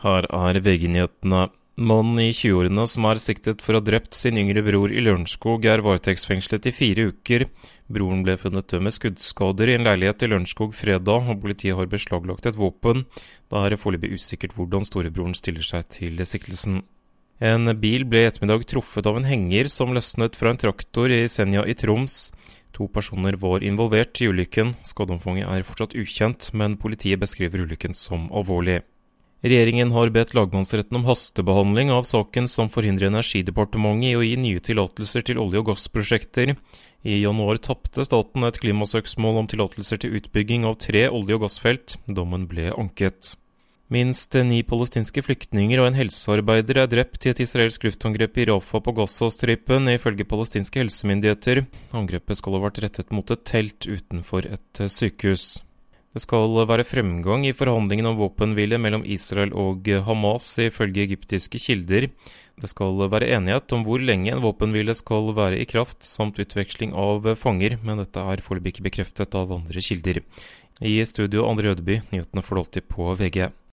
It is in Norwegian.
Her er VG-nyhetene. Mannen i 20-årene som er siktet for å ha drept sin yngre bror i Lørenskog, er varetektsfengslet i fire uker. Broren ble funnet død med skuddskader i en leilighet i Lørenskog fredag, og politiet har beslaglagt et våpen. Det er foreløpig usikkert hvordan storebroren stiller seg til siktelsen. En bil ble i ettermiddag truffet av en henger som løsnet fra en traktor i Senja i Troms. To personer var involvert i ulykken. Skadeomfanget er fortsatt ukjent, men politiet beskriver ulykken som alvorlig. Regjeringen har bedt lagmannsretten om hastebehandling av saken som forhindrer Energidepartementet i å gi nye tillatelser til olje- og gassprosjekter. I januar tapte staten et klimasøksmål om tillatelser til utbygging av tre olje- og gassfelt. Dommen ble anket. Minst ni palestinske flyktninger og en helsearbeider er drept i et israelsk luftangrep i Rafa på Gazastripen, ifølge palestinske helsemyndigheter. Angrepet skal ha vært rettet mot et telt utenfor et sykehus. Det skal være fremgang i forhandlingene om våpenhvile mellom Israel og Hamas, ifølge egyptiske kilder. Det skal være enighet om hvor lenge en våpenhvile skal være i kraft, samt utveksling av fanger, men dette er foreløpig ikke bekreftet av andre kilder. I studio Andre Ødeby, nyhetene får du alltid på VG.